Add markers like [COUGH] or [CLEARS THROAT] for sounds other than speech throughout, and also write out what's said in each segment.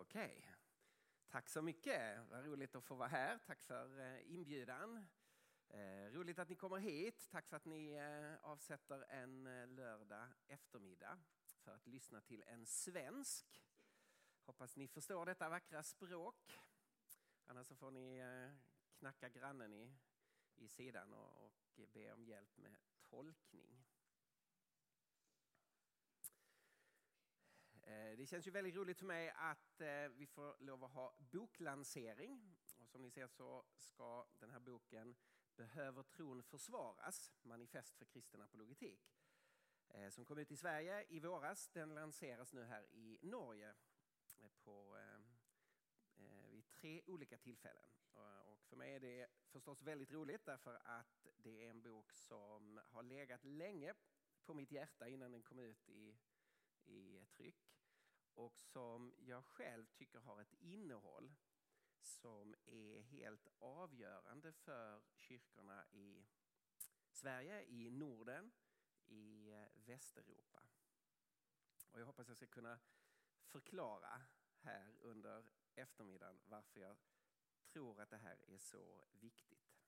Okej. Tack så mycket. Vad roligt att få vara här. Tack för eh, inbjudan. Eh, roligt att ni kommer hit. Tack för att ni eh, avsätter en lördag eftermiddag för att lyssna till en svensk. Hoppas ni förstår detta vackra språk. Annars så får ni knacka grannen i, i sidan och, och be om hjälp med tolkning. Eh, det känns ju väldigt roligt för mig att eh, vi får lov att ha boklansering. Och som ni ser så ska den här boken Behöver tron försvaras? Manifest för kristen apologetik. Eh, som kom ut i Sverige i våras. Den lanseras nu här i Norge på, vid tre olika tillfällen. Och för mig är det förstås väldigt roligt därför att det är en bok som har legat länge på mitt hjärta innan den kom ut i i tryck och som jag själv tycker har ett innehåll som är helt avgörande för kyrkorna i Sverige, i Norden, i eh, Västeuropa. Och jag hoppas jag ska kunna förklara här under eftermiddagen varför jag tror att det här är så viktigt.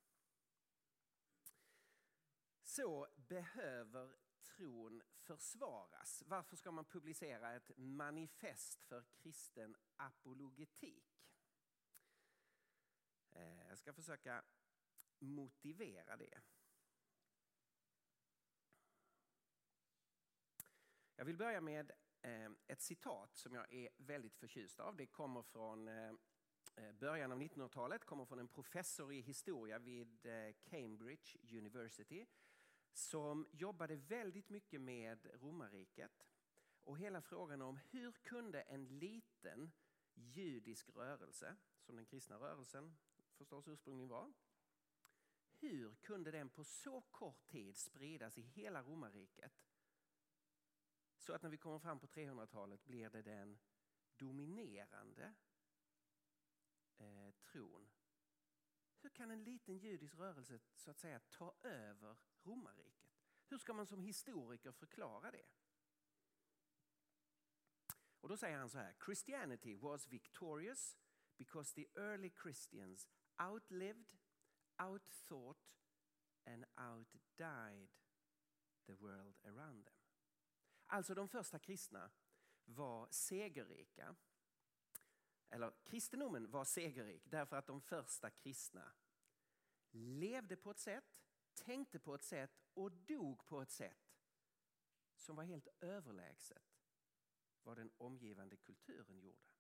Så behöver tron försvaras. Varför ska man publicera ett manifest för kristen apologetik? Eh, jag ska försöka motivera det. Jag vill börja med eh, ett citat som jag är väldigt förtjust av. Det kommer från eh, början av 1900-talet, kommer från en professor i historia vid Cambridge University som jobbade väldigt mycket med romarriket och hela frågan om hur kunde en liten judisk rörelse, som den kristna rörelsen förstås ursprungligen var, hur kunde den på så kort tid spridas i hela romarriket så att när vi kommer fram på 300-talet blir det den dominerande eh, tron. Hur kan en liten judisk rörelse så att säga ta över romarriket. Hur ska man som historiker förklara det? Och då säger han så här, Christianity was victorious because the early Christians outlived, outthought and outdied the world around them. Alltså de första kristna var segerrika. Eller kristendomen var segerrik därför att de första kristna levde på ett sätt tänkte på ett sätt och dog på ett sätt som var helt överlägset vad den omgivande kulturen gjorde.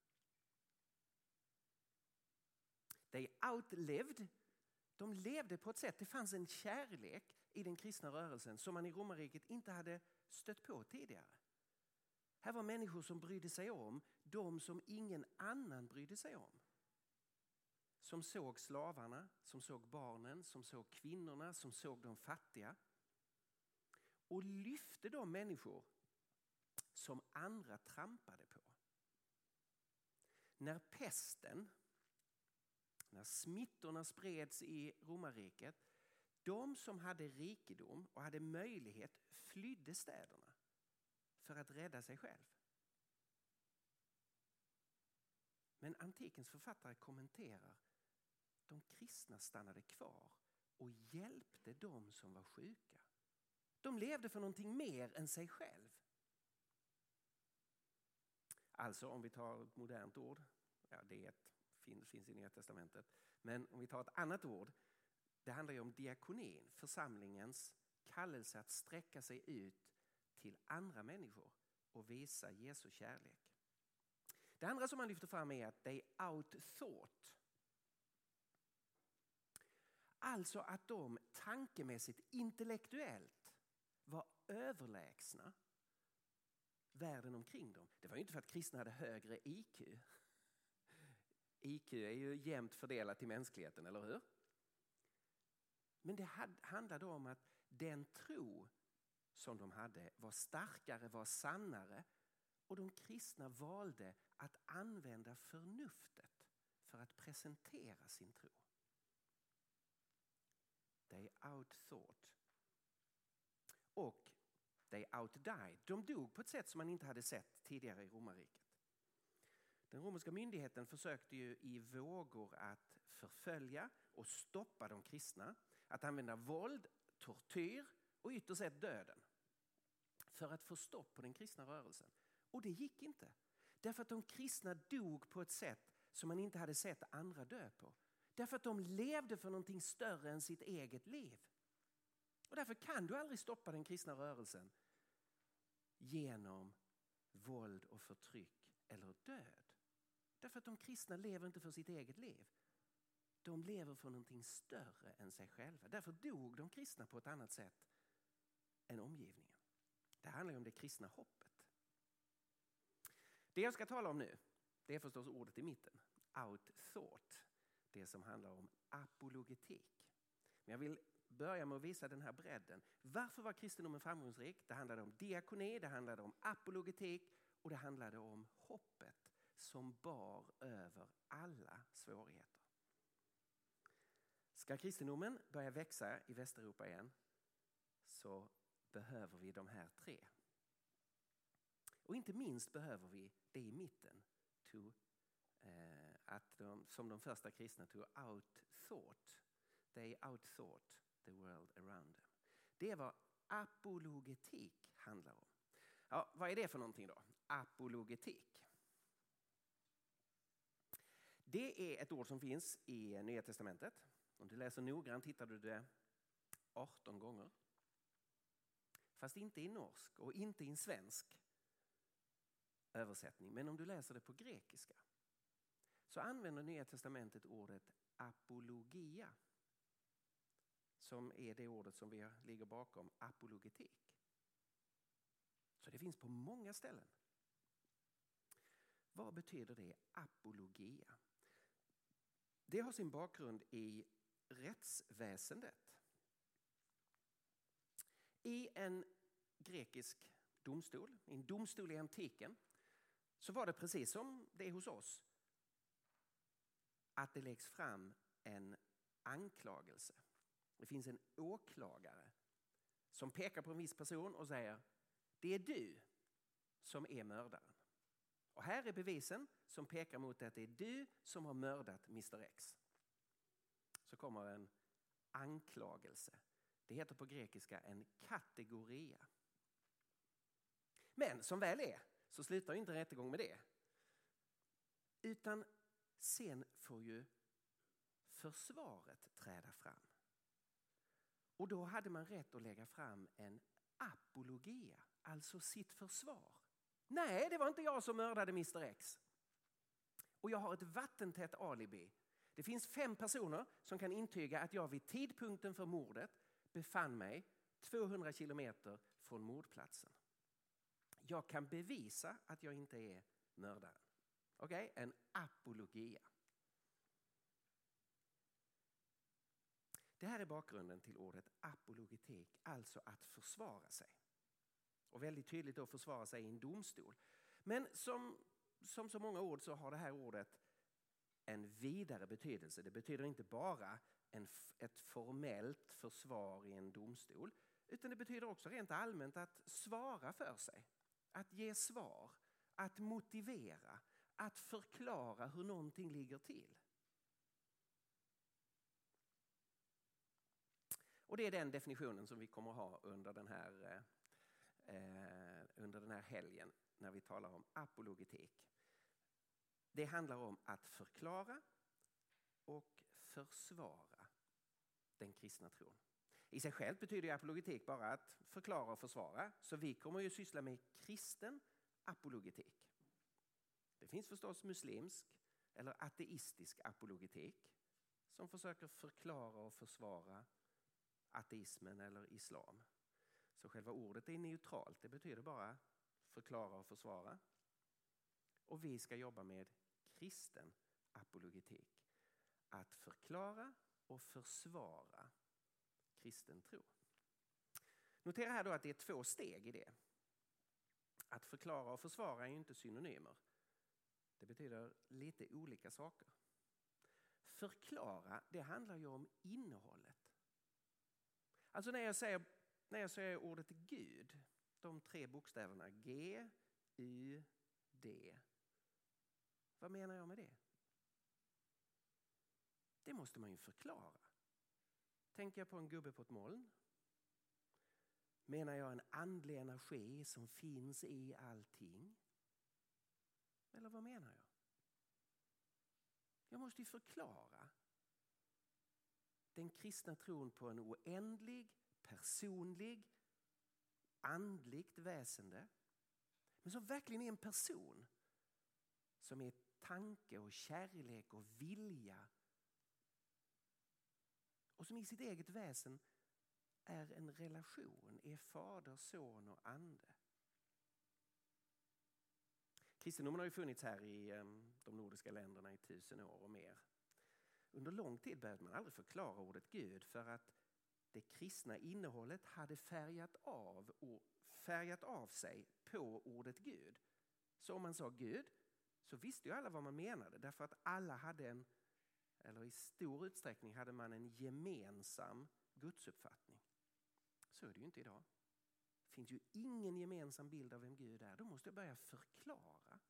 They outlived. De levde på ett sätt, det fanns en kärlek i den kristna rörelsen som man i romarriket inte hade stött på tidigare. Här var människor som brydde sig om de som ingen annan brydde sig om som såg slavarna, som såg barnen, som såg kvinnorna, som såg de fattiga. Och lyfte de människor som andra trampade på. När pesten, när smittorna spreds i romarriket, de som hade rikedom och hade möjlighet flydde städerna för att rädda sig själv. Men antikens författare kommenterar de kristna stannade kvar och hjälpte de som var sjuka. De levde för någonting mer än sig själv. Alltså om vi tar ett modernt ord, ja, det är ett, finns, finns i Nya Testamentet, men om vi tar ett annat ord, det handlar ju om diakonin, församlingens kallelse att sträcka sig ut till andra människor och visa Jesu kärlek. Det andra som man lyfter fram är att they outthought Alltså att de tankemässigt, intellektuellt var överlägsna världen omkring dem. Det var inte för att kristna hade högre IQ. IQ är ju jämnt fördelat i mänskligheten, eller hur? Men det handlade om att den tro som de hade var starkare, var sannare och de kristna valde att använda förnuftet för att presentera sin tro. They outthought. Och they outdied. De dog på ett sätt som man inte hade sett tidigare i romarriket. Den romerska myndigheten försökte ju i vågor att förfölja och stoppa de kristna, att använda våld, tortyr och ytterst sett döden för att få stopp på den kristna rörelsen. Och det gick inte. Därför att de kristna dog på ett sätt som man inte hade sett andra dö på. Därför att de levde för någonting större än sitt eget liv. Och därför kan du aldrig stoppa den kristna rörelsen genom våld och förtryck eller död. Därför att de kristna lever inte för sitt eget liv. De lever för någonting större än sig själva. Därför dog de kristna på ett annat sätt än omgivningen. Det handlar om det kristna hoppet. Det jag ska tala om nu, det är förstås ordet i mitten. Outsort. Det som handlar om apologetik. Men jag vill börja med att visa den här bredden. Varför var kristendomen framgångsrik? Det handlade om diakoni, det handlade om apologetik och det handlade om hoppet som bar över alla svårigheter. Ska kristendomen börja växa i Västeuropa igen så behöver vi de här tre. Och inte minst behöver vi det i mitten. To, eh, att de, som de första kristna, to out-thought. They out-thought the world around them. Det är vad apologetik handlar om. Ja, vad är det för någonting då? Apologetik. Det är ett ord som finns i Nya Testamentet. Om du läser noggrant hittar du det 18 gånger. Fast inte i norsk och inte i svensk översättning. Men om du läser det på grekiska så använder Nya Testamentet ordet apologia som är det ordet som vi ligger bakom apologetik. Så det finns på många ställen. Vad betyder det, apologia? Det har sin bakgrund i rättsväsendet. I en grekisk domstol, en domstol i antiken, så var det precis som det är hos oss. Att det läggs fram en anklagelse. Det finns en åklagare som pekar på en viss person och säger det är du som är mördaren. Och här är bevisen som pekar mot att det är du som har mördat Mr X. Så kommer en anklagelse. Det heter på grekiska en kategoria. Men som väl är så slutar inte rättegång med det. Utan sen får ju försvaret träda fram. Och då hade man rätt att lägga fram en apologia, alltså sitt försvar. Nej, det var inte jag som mördade Mr X. Och jag har ett vattentätt alibi. Det finns fem personer som kan intyga att jag vid tidpunkten för mordet befann mig 200 kilometer från mordplatsen. Jag kan bevisa att jag inte är mördaren. Okej, okay? en apologia. Det här är bakgrunden till ordet apologetik, alltså att försvara sig. Och väldigt tydligt att försvara sig i en domstol. Men som, som så många ord så har det här ordet en vidare betydelse. Det betyder inte bara en, ett formellt försvar i en domstol utan det betyder också rent allmänt att svara för sig. Att ge svar, att motivera, att förklara hur någonting ligger till. Och det är den definitionen som vi kommer att ha under den här, eh, eh, under den här helgen när vi talar om apologetik. Det handlar om att förklara och försvara den kristna tron. I sig själv betyder apologetik bara att förklara och försvara. Så vi kommer ju syssla med kristen apologetik. Det finns förstås muslimsk eller ateistisk apologetik som försöker förklara och försvara ateismen eller islam. Så själva ordet är neutralt, det betyder bara förklara och försvara. Och vi ska jobba med kristen apologetik. Att förklara och försvara kristen tro. Notera här då att det är två steg i det. Att förklara och försvara är ju inte synonymer. Det betyder lite olika saker. Förklara, det handlar ju om innehållet. Alltså när jag säger, när jag säger ordet Gud, de tre bokstäverna G, U, D. Vad menar jag med det? Det måste man ju förklara. Tänker jag på en gubbe på ett moln? Menar jag en andlig energi som finns i allting? Eller vad menar jag? Jag måste ju förklara den kristna tron på en oändlig, personlig, andligt väsende. Men som verkligen är en person. Som är tanke och kärlek och vilja. Och som i sitt eget väsen är en relation, är fader, son och ande. Kristendomen har ju funnits här i ehm, de nordiska länderna i tusen år och mer. Under lång tid behövde man aldrig förklara ordet Gud för att det kristna innehållet hade färgat av, och färgat av sig på ordet Gud. Så om man sa Gud så visste ju alla vad man menade därför att alla hade en, eller i stor utsträckning hade man en gemensam gudsuppfattning. Så är det ju inte idag. Det finns ju ingen gemensam bild av vem Gud är. Då måste jag börja förklara.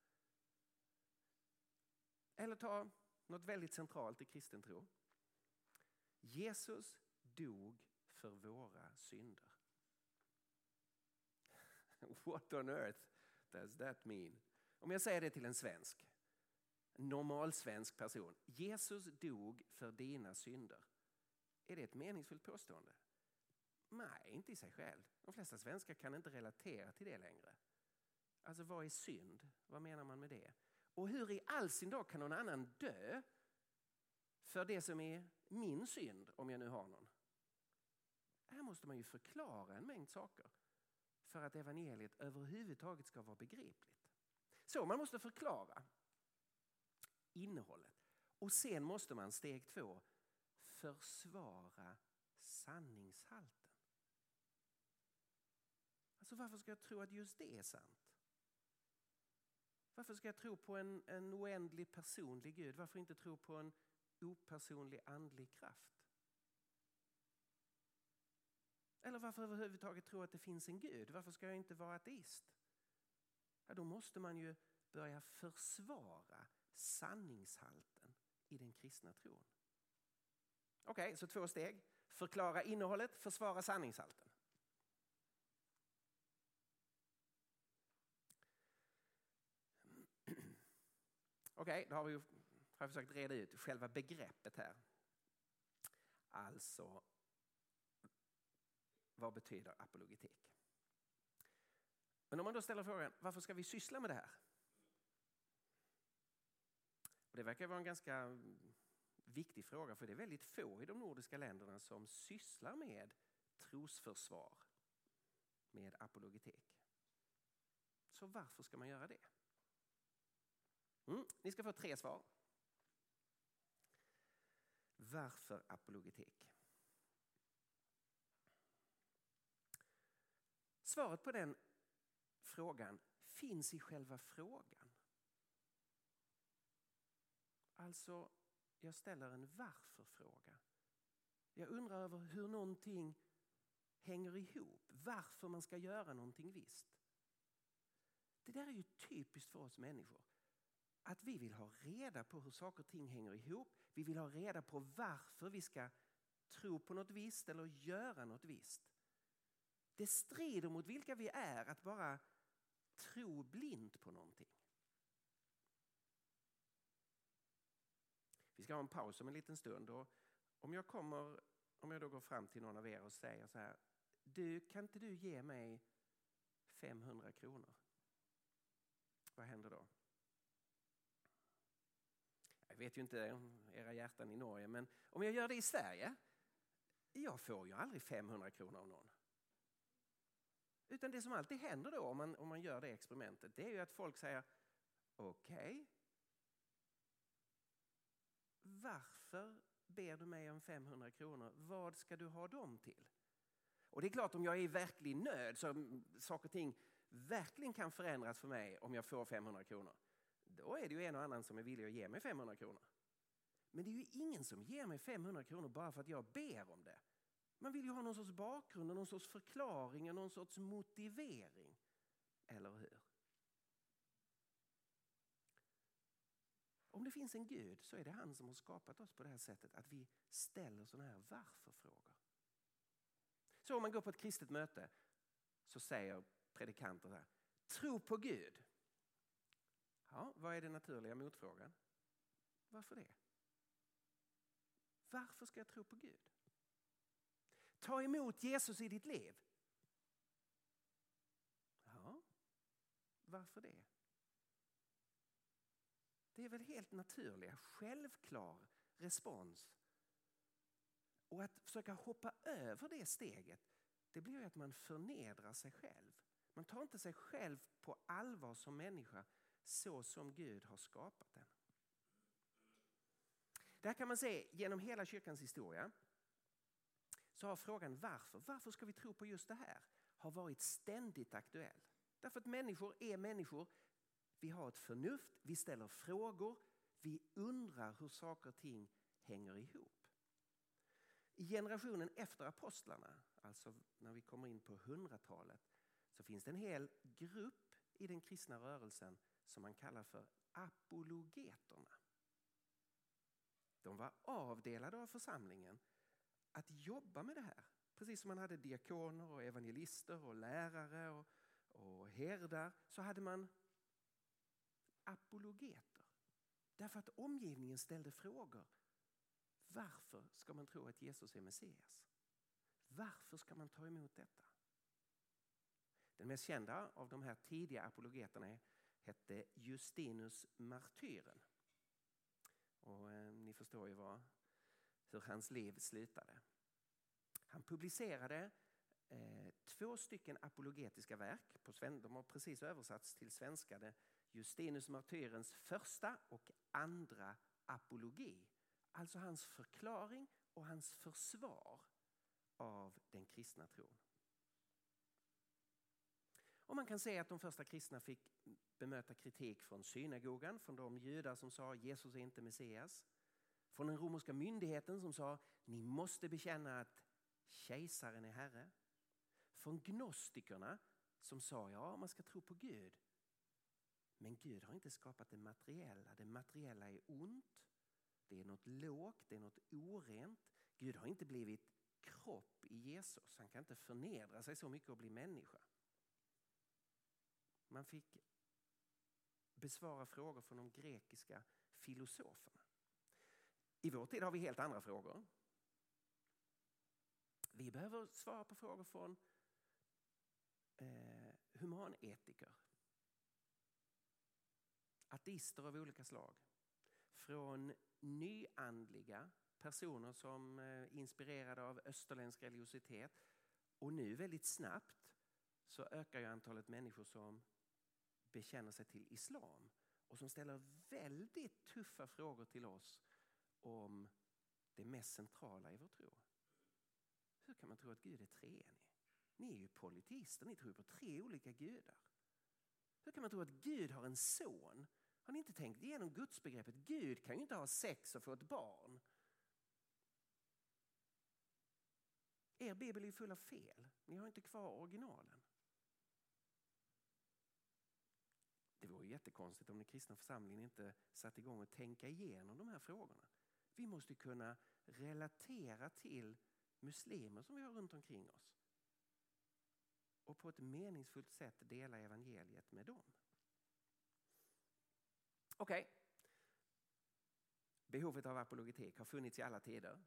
Eller ta något väldigt centralt i kristen tro. Jesus dog för våra synder. [LAUGHS] What on earth does that mean? Om jag säger det till en svensk, Normalsvensk normal svensk person. Jesus dog för dina synder. Är det ett meningsfullt påstående? Nej, inte i sig själv. De flesta svenskar kan inte relatera till det längre. Alltså vad är synd? Vad menar man med det? Och hur i all sin dag kan någon annan dö för det som är min synd, om jag nu har någon? Här måste man ju förklara en mängd saker för att evangeliet överhuvudtaget ska vara begripligt. Så man måste förklara innehållet. Och sen måste man, steg två, försvara sanningshalten. Alltså varför ska jag tro att just det är sant? Varför ska jag tro på en, en oändlig personlig Gud? Varför inte tro på en opersonlig andlig kraft? Eller varför överhuvudtaget tro att det finns en Gud? Varför ska jag inte vara ateist? Ja, då måste man ju börja försvara sanningshalten i den kristna tron. Okej, okay, så två steg. Förklara innehållet, försvara sanningshalten. Okej, okay, då har vi har jag försökt reda ut själva begreppet här. Alltså, vad betyder apologetik? Men om man då ställer frågan, varför ska vi syssla med det här? Det verkar vara en ganska viktig fråga för det är väldigt få i de nordiska länderna som sysslar med trosförsvar med apologetik. Så varför ska man göra det? Mm, ni ska få tre svar. Varför apologetik? Svaret på den frågan finns i själva frågan. Alltså, jag ställer en varför-fråga. Jag undrar över hur någonting hänger ihop, varför man ska göra någonting visst. Det där är ju typiskt för oss människor. Att vi vill ha reda på hur saker och ting hänger ihop. Vi vill ha reda på varför vi ska tro på något visst eller göra något visst. Det strider mot vilka vi är att bara tro blint på någonting. Vi ska ha en paus om en liten stund. Och om, jag kommer, om jag då går fram till någon av er och säger så här. Du, kan inte du ge mig 500 kronor? Vad händer då? Jag vet ju inte era hjärtan i Norge, men om jag gör det i Sverige. Jag får ju aldrig 500 kronor av någon. Utan det som alltid händer då om man, om man gör det experimentet, det är ju att folk säger okej. Okay. Varför ber du mig om 500 kronor? Vad ska du ha dem till? Och det är klart om jag är i verklig nöd så saker och ting verkligen kan förändras för mig om jag får 500 kronor. Då är det ju en och annan som är villig att ge mig 500 kronor. Men det är ju ingen som ger mig 500 kronor bara för att jag ber om det. Man vill ju ha någon sorts bakgrund, någon sorts förklaring, någon sorts motivering. Eller hur? Om det finns en Gud så är det han som har skapat oss på det här sättet att vi ställer sådana här varför-frågor. Så om man går på ett kristet möte så säger predikanten här, tro på Gud. Ja, vad är den naturliga motfrågan? Varför det? Varför ska jag tro på Gud? Ta emot Jesus i ditt liv. Ja, varför det? Det är väl helt naturliga, självklar respons. Och att försöka hoppa över det steget, det blir ju att man förnedrar sig själv. Man tar inte sig själv på allvar som människa så som Gud har skapat den. här kan man se genom hela kyrkans historia så har frågan varför, varför ska vi tro på just det här, har varit ständigt aktuell. Därför att människor är människor, vi har ett förnuft, vi ställer frågor, vi undrar hur saker och ting hänger ihop. I generationen efter apostlarna, alltså när vi kommer in på hundratalet, så finns det en hel grupp i den kristna rörelsen som man kallar för apologeterna. De var avdelade av församlingen att jobba med det här. Precis som man hade diakoner och evangelister och lärare och, och herdar så hade man apologeter. Därför att omgivningen ställde frågor. Varför ska man tro att Jesus är Messias? Varför ska man ta emot detta? Den mest kända av de här tidiga apologeterna hette Justinus martyren. Och eh, ni förstår ju vad, hur hans liv slutade. Han publicerade eh, två stycken apologetiska verk. På sven de har precis översatts till svenska. Det Justinus martyrens första och andra apologi. Alltså hans förklaring och hans försvar av den kristna tron. Och man kan säga att de första kristna fick bemöta kritik från synagogan, från de judar som sa Jesus är inte Messias. Från den romerska myndigheten som sa ni måste bekänna att kejsaren är herre. Från gnostikerna som sa ja man ska tro på Gud. Men Gud har inte skapat det materiella. Det materiella är ont. Det är något lågt, det är något orent. Gud har inte blivit kropp i Jesus. Han kan inte förnedra sig så mycket och bli människa. Man fick besvara frågor från de grekiska filosoferna. I vår tid har vi helt andra frågor. Vi behöver svara på frågor från eh, humanetiker. Ateister av olika slag. Från nyandliga personer som är inspirerade av österländsk religiositet. Och nu väldigt snabbt så ökar ju antalet människor som bekänner sig till islam och som ställer väldigt tuffa frågor till oss om det mest centrala i vår tro. Hur kan man tro att Gud är treenig? Ni är ju politister, ni tror på tre olika gudar. Hur kan man tro att Gud har en son? Har ni inte tänkt igenom gudsbegreppet? Gud kan ju inte ha sex och få ett barn. Er bibel är full av fel. Ni har inte kvar originalen. Det vore jättekonstigt om den kristna församlingen inte satte igång och tänka igenom de här frågorna. Vi måste kunna relatera till muslimer som vi har runt omkring oss och på ett meningsfullt sätt dela evangeliet med dem. Okej. Okay. Behovet av apologetik har funnits i alla tider.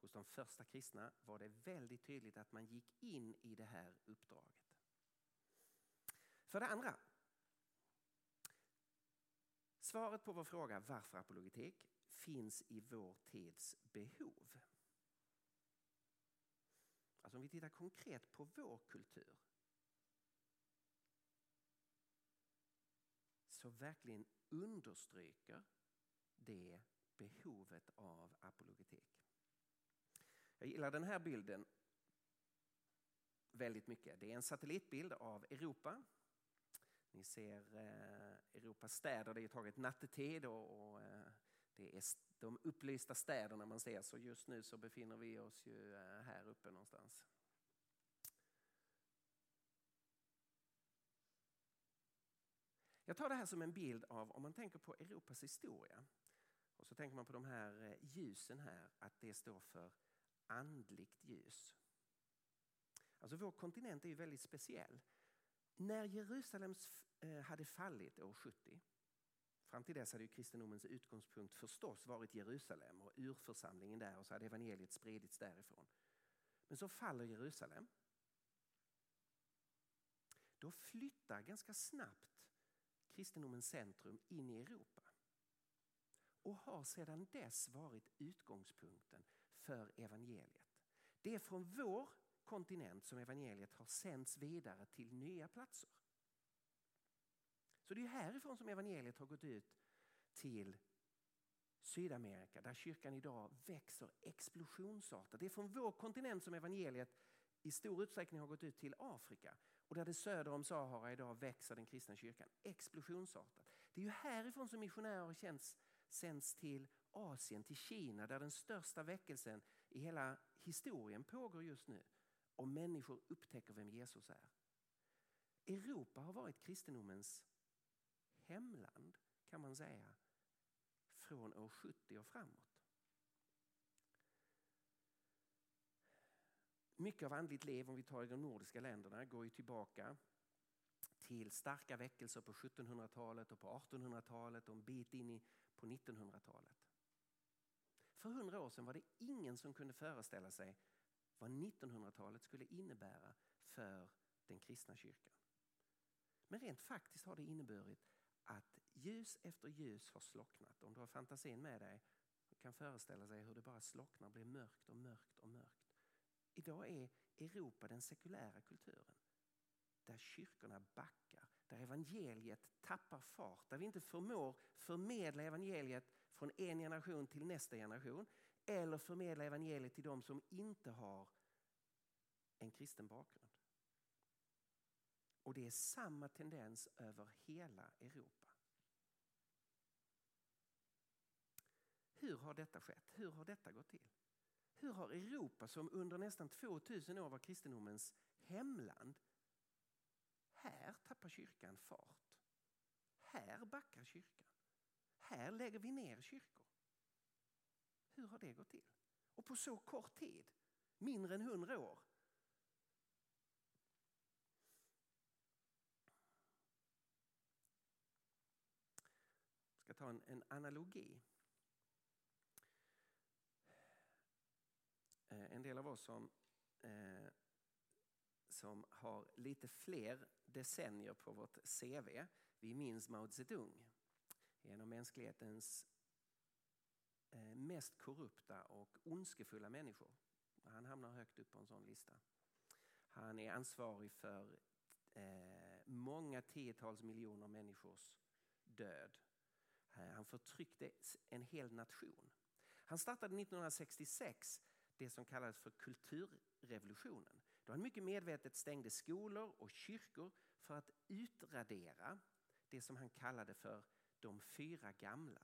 Hos de första kristna var det väldigt tydligt att man gick in i det här uppdraget. För det andra. Svaret på vår fråga varför apologetik finns i vår tids behov. Alltså om vi tittar konkret på vår kultur som verkligen understryker det behovet av apologetik. Jag gillar den här bilden väldigt mycket. Det är en satellitbild av Europa. Ni ser eh, Europas städer, det är taget nattetid och, och eh, det är de upplysta städerna man ser. Så just nu så befinner vi oss ju eh, här uppe någonstans. Jag tar det här som en bild av, om man tänker på Europas historia, och så tänker man på de här eh, ljusen här, att det står för andligt ljus. Alltså vår kontinent är ju väldigt speciell. När Jerusalem eh, hade fallit år 70, fram till dess hade ju kristendomens utgångspunkt förstås varit Jerusalem och urförsamlingen där och så hade evangeliet spridits därifrån. Men så faller Jerusalem. Då flyttar ganska snabbt kristendomens centrum in i Europa och har sedan dess varit utgångspunkten för evangeliet. Det är från vår kontinent som evangeliet har sänts vidare till nya platser. Så det är härifrån som evangeliet har gått ut till Sydamerika där kyrkan idag växer explosionsartat. Det är från vår kontinent som evangeliet i stor utsträckning har gått ut till Afrika och där det söder om Sahara idag växer den kristna kyrkan explosionsartat. Det är ju härifrån som missionärer känns, sänds till Asien, till Kina där den största väckelsen i hela historien pågår just nu och människor upptäcker vem Jesus är. Europa har varit kristendomens hemland kan man säga från år 70 och framåt. Mycket av andligt liv, om vi tar i de nordiska länderna, går ju tillbaka till starka väckelser på 1700-talet och på 1800-talet och en bit in på 1900-talet. För hundra år sedan var det ingen som kunde föreställa sig vad 1900-talet skulle innebära för den kristna kyrkan. Men rent faktiskt har det inneburit att ljus efter ljus har slocknat. Om du har fantasin med dig kan föreställa sig hur det bara slocknar, blir mörkt och mörkt och mörkt. Idag är Europa den sekulära kulturen. Där kyrkorna backar, där evangeliet tappar fart, där vi inte förmår förmedla evangeliet från en generation till nästa generation eller förmedla evangeliet till de som inte har en kristen bakgrund. Och det är samma tendens över hela Europa. Hur har detta skett? Hur har detta gått till? Hur har Europa som under nästan 2000 år var kristendomens hemland här tappar kyrkan fart. Här backar kyrkan. Här lägger vi ner kyrkor. Hur har det gått till? Och på så kort tid, mindre än hundra år. Jag ska ta en, en analogi. Eh, en del av oss som, eh, som har lite fler decennier på vårt CV, vi minns Mao Zedong. En av mänsklighetens eh, mest korrupta och ondskefulla människor. Han hamnar högt upp på en sån lista. Han är ansvarig för eh, många tiotals miljoner människors död. Eh, han förtryckte en hel nation. Han startade 1966 det som kallades för kulturrevolutionen. Då han mycket medvetet stängde skolor och kyrkor för att utradera det som han kallade för de fyra gamla.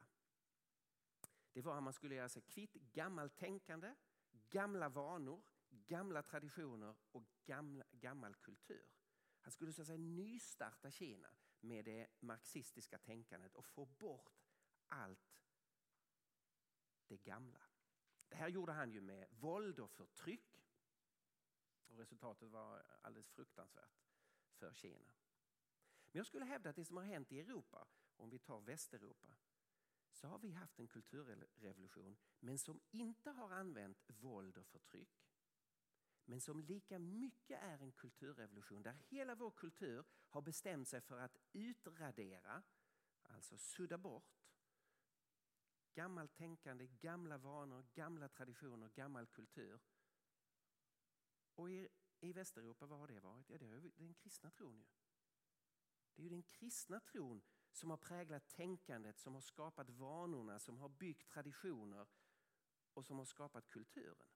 Det var att man skulle göra sig kvitt gammalt tänkande, gamla vanor, gamla traditioner och gamla, gammal kultur. Han skulle så att säga nystarta Kina med det marxistiska tänkandet och få bort allt det gamla. Det här gjorde han ju med våld och förtryck. Och resultatet var alldeles fruktansvärt för Kina. Men jag skulle hävda att det som har hänt i Europa, om vi tar Västeuropa, så har vi haft en kulturrevolution men som inte har använt våld och förtryck. Men som lika mycket är en kulturrevolution där hela vår kultur har bestämt sig för att utradera, alltså sudda bort gammalt tänkande, gamla vanor, gamla traditioner, gammal kultur. Och i, i Västeuropa, vad har det varit? Ja, det är den kristna tron. Ju. Det är ju den kristna tron som har präglat tänkandet, som har skapat vanorna, som har byggt traditioner och som har skapat kulturen.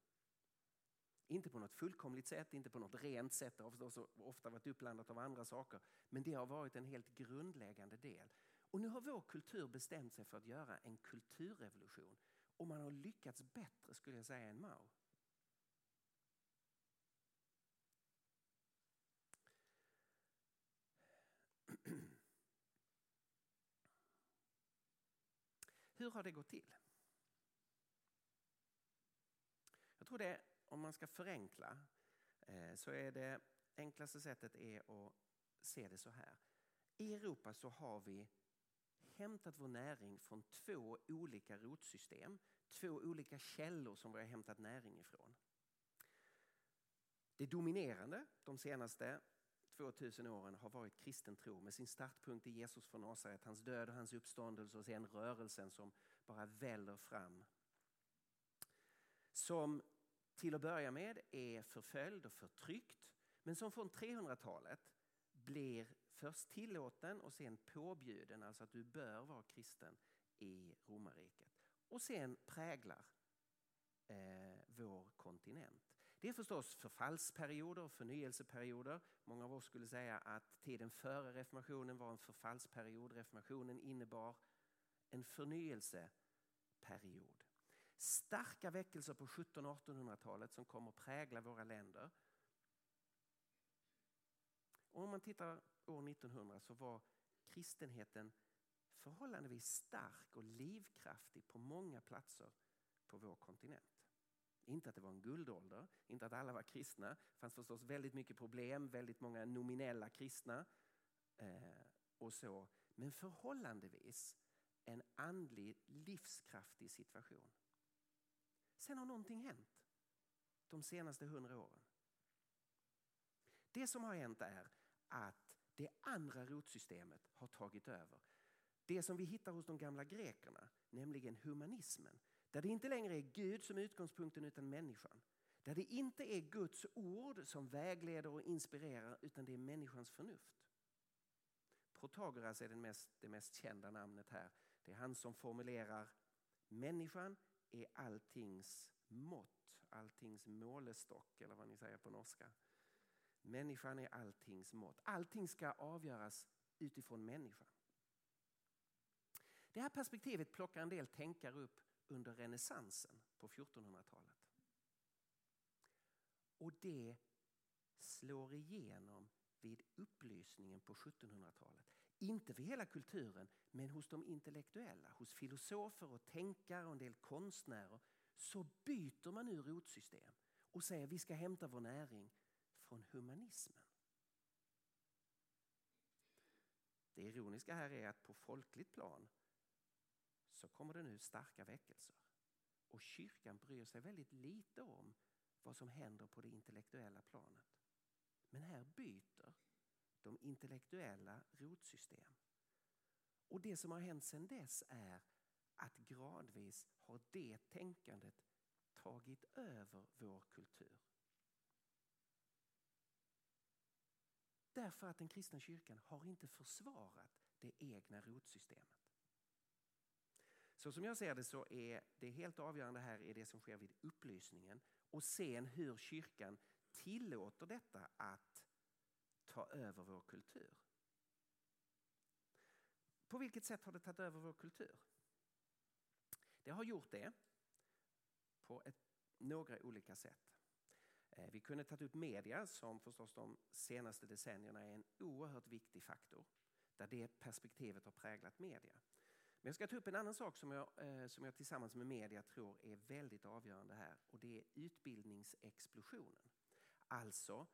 Inte på något fullkomligt sätt, inte på något rent sätt, det har ofta varit uppblandat av andra saker. Men det har varit en helt grundläggande del. Och nu har vår kultur bestämt sig för att göra en kulturrevolution. Och man har lyckats bättre skulle jag säga än Mao. [CLEARS THROAT] Hur har det gått till? Jag tror det, om man ska förenkla, eh, så är det enklaste sättet är att se det så här. I Europa så har vi hämtat vår näring från två olika rotsystem, två olika källor som vi har hämtat näring ifrån. Det dominerande de senaste 2000 åren har varit kristen tro med sin startpunkt i Jesus från Nasaret, hans död och hans uppståndelse och sen rörelsen som bara väller fram. Som till att börja med är förföljd och förtryckt men som från 300-talet blir först tillåten och sen påbjuden, alltså att du bör vara kristen i romarriket. Och sen präglar eh, vår kontinent. Det är förstås förfallsperioder och förnyelseperioder. Många av oss skulle säga att tiden före reformationen var en förfallsperiod. Reformationen innebar en förnyelseperiod. Starka väckelser på 1700 och 1800-talet som kommer att prägla våra länder. Och om man tittar år 1900 så var kristenheten förhållandevis stark och livskraftig på många platser på vår kontinent. Inte att det var en guldålder, inte att alla var kristna. Det fanns förstås väldigt mycket problem, väldigt många nominella kristna eh, och så. Men förhållandevis en andlig livskraftig situation. Sen har någonting hänt de senaste hundra åren. Det som har hänt är att det andra rotsystemet har tagit över. Det som vi hittar hos de gamla grekerna, nämligen humanismen. Där det inte längre är Gud som är utgångspunkten utan människan. Där det inte är Guds ord som vägleder och inspirerar utan det är människans förnuft. Protagoras är den mest, det mest kända namnet här. Det är han som formulerar människan är alltings mått, alltings målestock eller vad ni säger på norska. Människan är alltings mått. Allting ska avgöras utifrån människan. Det här perspektivet plockar en del tänkare upp under renässansen på 1400-talet. Och det slår igenom vid upplysningen på 1700-talet. Inte för hela kulturen, men hos de intellektuella, hos filosofer och tänkare och en del konstnärer så byter man nu rotsystem och säger vi ska hämta vår näring från humanismen. Det ironiska här är att på folkligt plan så kommer det nu starka väckelser. Och kyrkan bryr sig väldigt lite om vad som händer på det intellektuella planet. Men här byter de intellektuella rotsystem. Och det som har hänt sedan dess är att gradvis har det tänkandet tagit över vår kultur. Därför att den kristna kyrkan har inte försvarat det egna rotsystemet. Så som jag ser det så är det helt avgörande här är det som sker vid upplysningen och sen hur kyrkan tillåter detta att ta över vår kultur. På vilket sätt har det tagit över vår kultur? Det har gjort det på ett, några olika sätt. Eh, vi kunde tagit upp media som förstås de senaste decennierna är en oerhört viktig faktor. Där det perspektivet har präglat media. Men jag ska ta upp en annan sak som jag, eh, som jag tillsammans med media tror är väldigt avgörande här och det är utbildningsexplosionen. Alltså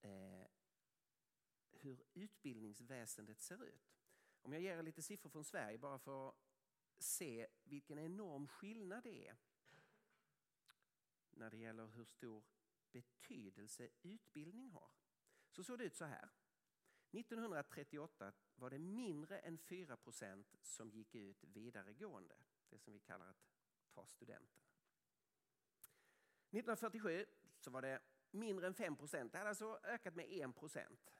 eh, hur utbildningsväsendet ser ut. Om jag ger er lite siffror från Sverige bara för att se vilken enorm skillnad det är när det gäller hur stor betydelse utbildning har. Så såg det ut så här. 1938 var det mindre än 4 som gick ut vidaregående, det som vi kallar att ta studenten. 1947 så var det mindre än 5 det hade alltså ökat med 1.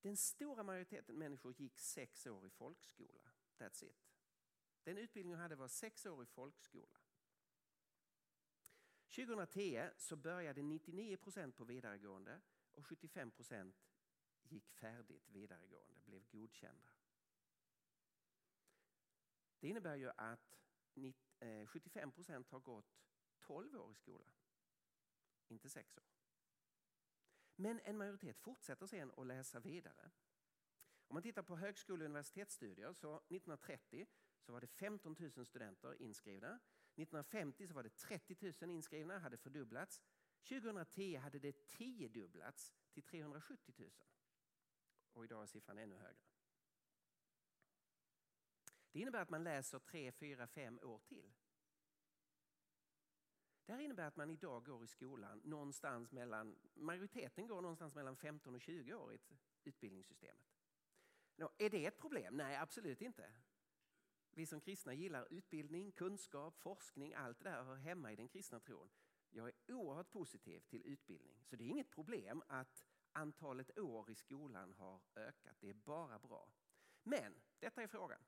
Den stora majoriteten människor gick sex år i folkskola. That's it. Den utbildning hon hade var sex år i folkskola. 2010 så började 99 procent på vidaregående och 75 procent gick färdigt vidaregående, blev godkända. Det innebär ju att 75 eh, procent har gått 12 år i skolan, inte 6 år. Men en majoritet fortsätter sen att läsa vidare. Om man tittar på högskole och universitetsstudier så 1930 så var det 15 000 studenter inskrivna. 1950 så var det 30 000 inskrivna, hade fördubblats. 2010 hade det tiodubblats till 370 000. Och idag är siffran ännu högre. Det innebär att man läser tre, fyra, fem år till. Det här innebär att man idag går i skolan någonstans mellan, majoriteten går någonstans mellan 15 och 20 år i utbildningssystemet. Nå, är det ett problem? Nej, absolut inte. Vi som kristna gillar utbildning, kunskap, forskning, allt det där hör hemma i den kristna tron. Jag är oerhört positiv till utbildning, så det är inget problem att antalet år i skolan har ökat. Det är bara bra. Men, detta är frågan.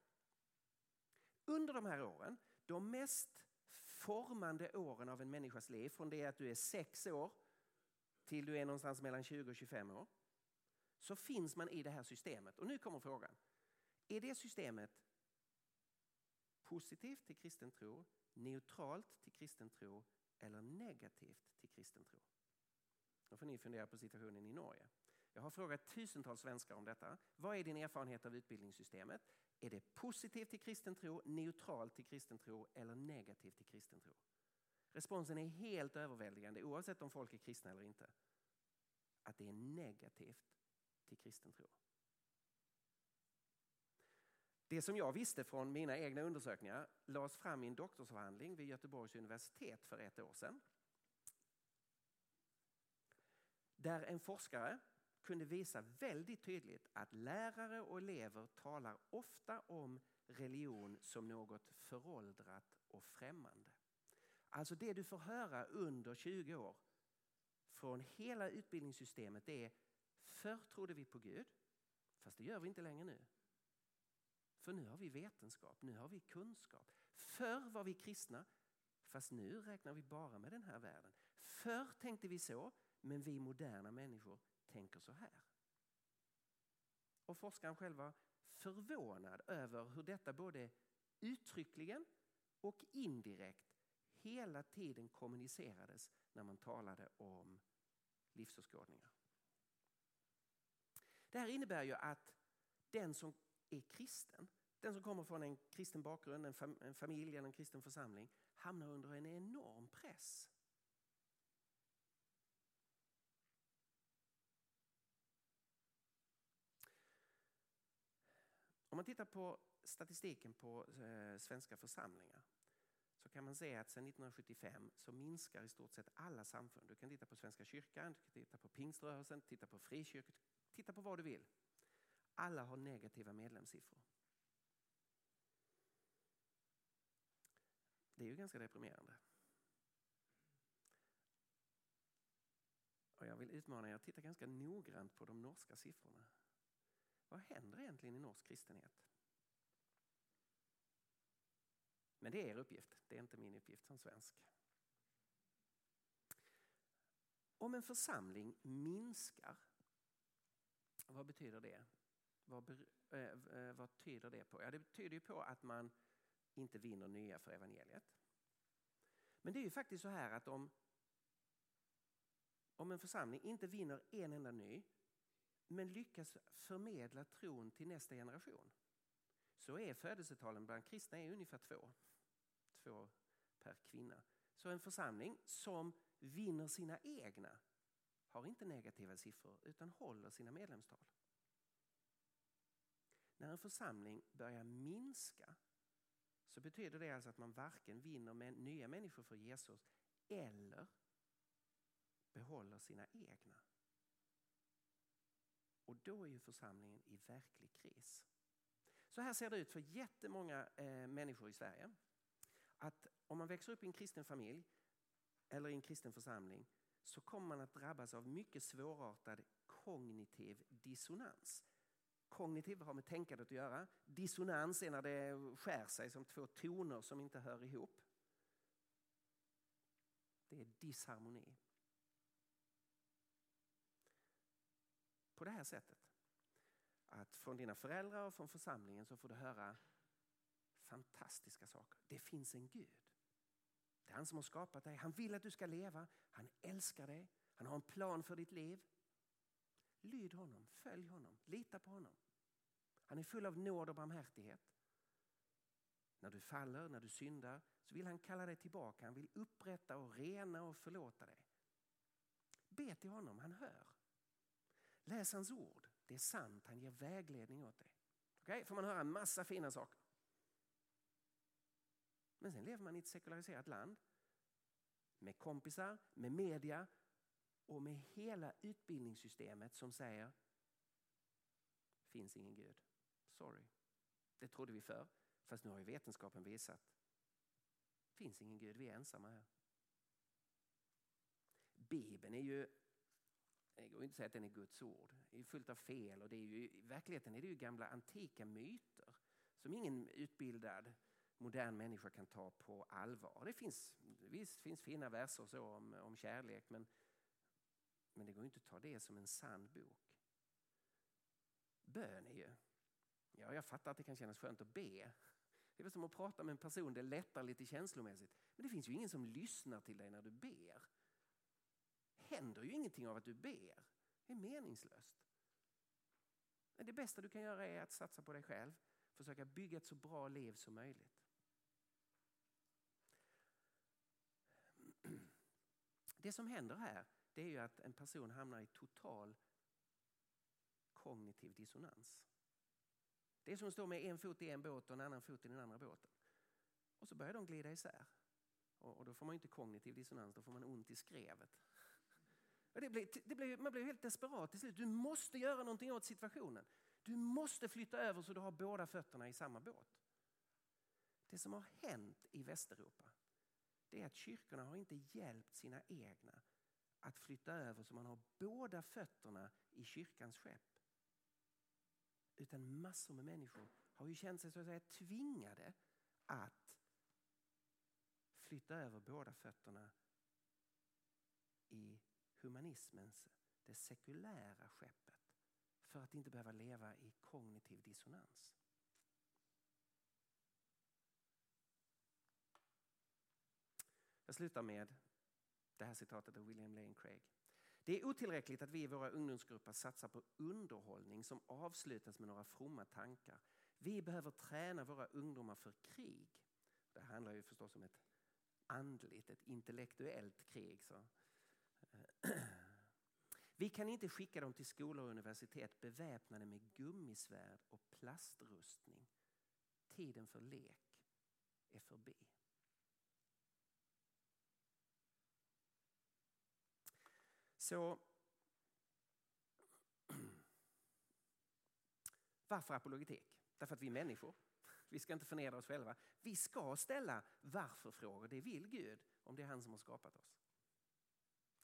Under de här åren, de mest formande åren av en människas liv, från det att du är sex år till du är någonstans mellan 20 och 25 år, så finns man i det här systemet. Och nu kommer frågan. Är det systemet positivt till kristen tro, neutralt till kristen tro eller negativt till kristen tro? Då får ni fundera på situationen i Norge. Jag har frågat tusentals svenskar om detta. Vad är din erfarenhet av utbildningssystemet? Är det positivt till kristen tro, neutralt till kristen tro eller negativt till kristen tro? Responsen är helt överväldigande oavsett om folk är kristna eller inte. Att det är negativt till kristen tro. Det som jag visste från mina egna undersökningar lades fram i en doktorsavhandling vid Göteborgs universitet för ett år sedan. Där en forskare kunde visa väldigt tydligt att lärare och elever talar ofta om religion som något föråldrat och främmande. Alltså det du får höra under 20 år från hela utbildningssystemet är förr trodde vi på Gud, fast det gör vi inte längre nu. För nu har vi vetenskap, nu har vi kunskap. Förr var vi kristna, fast nu räknar vi bara med den här världen. Förr tänkte vi så, men vi moderna människor tänker så här. Och forskaren själv var förvånad över hur detta både uttryckligen och indirekt hela tiden kommunicerades när man talade om livsåskådningar. Det här innebär ju att den som är kristen, den som kommer från en kristen bakgrund, en, familj eller en kristen församling hamnar under en enorm press Om man tittar på statistiken på eh, svenska församlingar så kan man se att sedan 1975 så minskar i stort sett alla samfund. Du kan titta på Svenska kyrkan, du kan titta på pingströrelsen, titta på frikyrkan, titta på vad du vill. Alla har negativa medlemssiffror. Det är ju ganska deprimerande. Och jag vill utmana er att titta ganska noggrant på de norska siffrorna. Vad händer egentligen i norsk kristenhet? Men det är er uppgift, det är inte min uppgift som svensk. Om en församling minskar, vad betyder det? Vad, eh, eh, vad tyder det på? Ja, det betyder på att man inte vinner nya för evangeliet. Men det är ju faktiskt så här att om, om en församling inte vinner en enda ny men lyckas förmedla tron till nästa generation så är födelsetalen bland kristna är ungefär två. Två per kvinna. Så en församling som vinner sina egna har inte negativa siffror utan håller sina medlemstal. När en församling börjar minska så betyder det alltså att man varken vinner med nya människor för Jesus eller behåller sina egna. Och då är ju församlingen i verklig kris. Så här ser det ut för jättemånga eh, människor i Sverige. Att om man växer upp i en kristen familj eller i en kristen församling så kommer man att drabbas av mycket svårartad kognitiv dissonans. Kognitiv har med tänkandet att göra. Dissonans är när det skär sig som två toner som inte hör ihop. Det är disharmoni. på det här sättet. Att från dina föräldrar och från församlingen så får du höra fantastiska saker. Det finns en Gud. Det är han som har skapat dig. Han vill att du ska leva. Han älskar dig. Han har en plan för ditt liv. Lyd honom, följ honom, lita på honom. Han är full av nåd och barmhärtighet. När du faller, när du syndar, så vill han kalla dig tillbaka. Han vill upprätta och rena och förlåta dig. Be till honom, han hör. Läs hans ord, det är sant, han ger vägledning åt dig. Okay? Får man höra en massa fina saker. Men sen lever man i ett sekulariserat land med kompisar, med media och med hela utbildningssystemet som säger finns ingen Gud. Sorry. Det trodde vi förr, fast nu har ju vetenskapen visat Det finns ingen Gud, vi är ensamma här. Bibeln är ju, det går inte att säga att den är Guds ord, det är fullt av fel och det är ju, i verkligheten är det ju gamla antika myter som ingen utbildad modern människa kan ta på allvar. Det finns, visst finns fina verser så om, om kärlek men, men det går inte att ta det som en sann bok. Bön är ju, ja jag fattar att det kan kännas skönt att be. Det är väl som att prata med en person, det lättar lite känslomässigt. Men det finns ju ingen som lyssnar till dig när du ber. händer ju ingenting av att du ber. Det är meningslöst. Det bästa du kan göra är att satsa på dig själv. Försöka bygga ett så bra liv som möjligt. Det som händer här det är ju att en person hamnar i total kognitiv dissonans. Det är som att stå med en fot i en båt och en annan fot i den andra båten. Och så börjar de glida isär. Och, då får man inte kognitiv dissonans, då får man ont i skrevet. Det blir, det blir, man blir helt desperat till slut. Du måste göra någonting åt situationen. Du måste flytta över så du har båda fötterna i samma båt. Det som har hänt i Västeuropa det är att kyrkorna har inte hjälpt sina egna att flytta över så man har båda fötterna i kyrkans skepp. Utan massor med människor har ju känt sig så att säga tvingade att flytta över båda fötterna i humanismens, det sekulära skeppet för att inte behöva leva i kognitiv dissonans. Jag slutar med det här citatet av William Lane Craig. Det är otillräckligt att vi i våra ungdomsgrupper satsar på underhållning som avslutas med några fromma tankar. Vi behöver träna våra ungdomar för krig. Det handlar ju förstås om ett andligt, ett intellektuellt krig. Så. [CLEARS THROAT] Vi kan inte skicka dem till skolor och universitet beväpnade med gummisvärd och plastrustning. Tiden för lek är förbi. Så varför apologetik? Därför att vi är människor. Vi ska inte förnedra oss själva. Vi ska ställa varför-frågor. Det vill Gud om det är han som har skapat oss.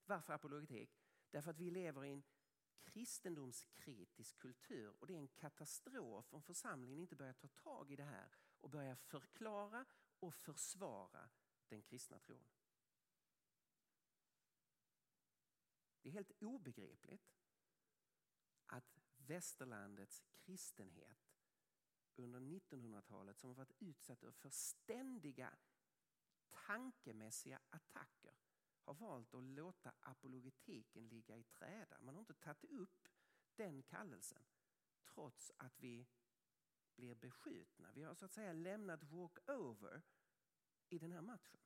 Varför apologetik? Därför att vi lever i en kristendomskritisk kultur och det är en katastrof om församlingen inte börjar ta tag i det här och börjar förklara och försvara den kristna tron. Det är helt obegripligt att västerlandets kristenhet under 1900-talet som har varit utsatt för ständiga tankemässiga attacker har valt att låta apologetiken ligga i träda. Man har inte tagit upp den kallelsen trots att vi blir beskjutna. Vi har så att säga lämnat walk-over i den här matchen.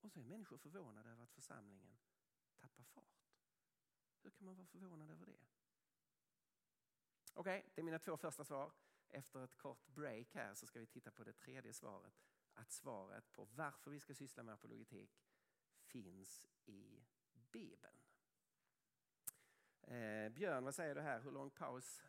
Och så är människor förvånade över att församlingen tappar fart. Hur kan man vara förvånad över det? Okej, okay, det är mina två första svar. Efter ett kort break här så ska vi titta på det tredje svaret. Att svaret på varför vi ska syssla med apologetik finns i Bibeln. Eh, Björn, vad säger du här? Hur lång paus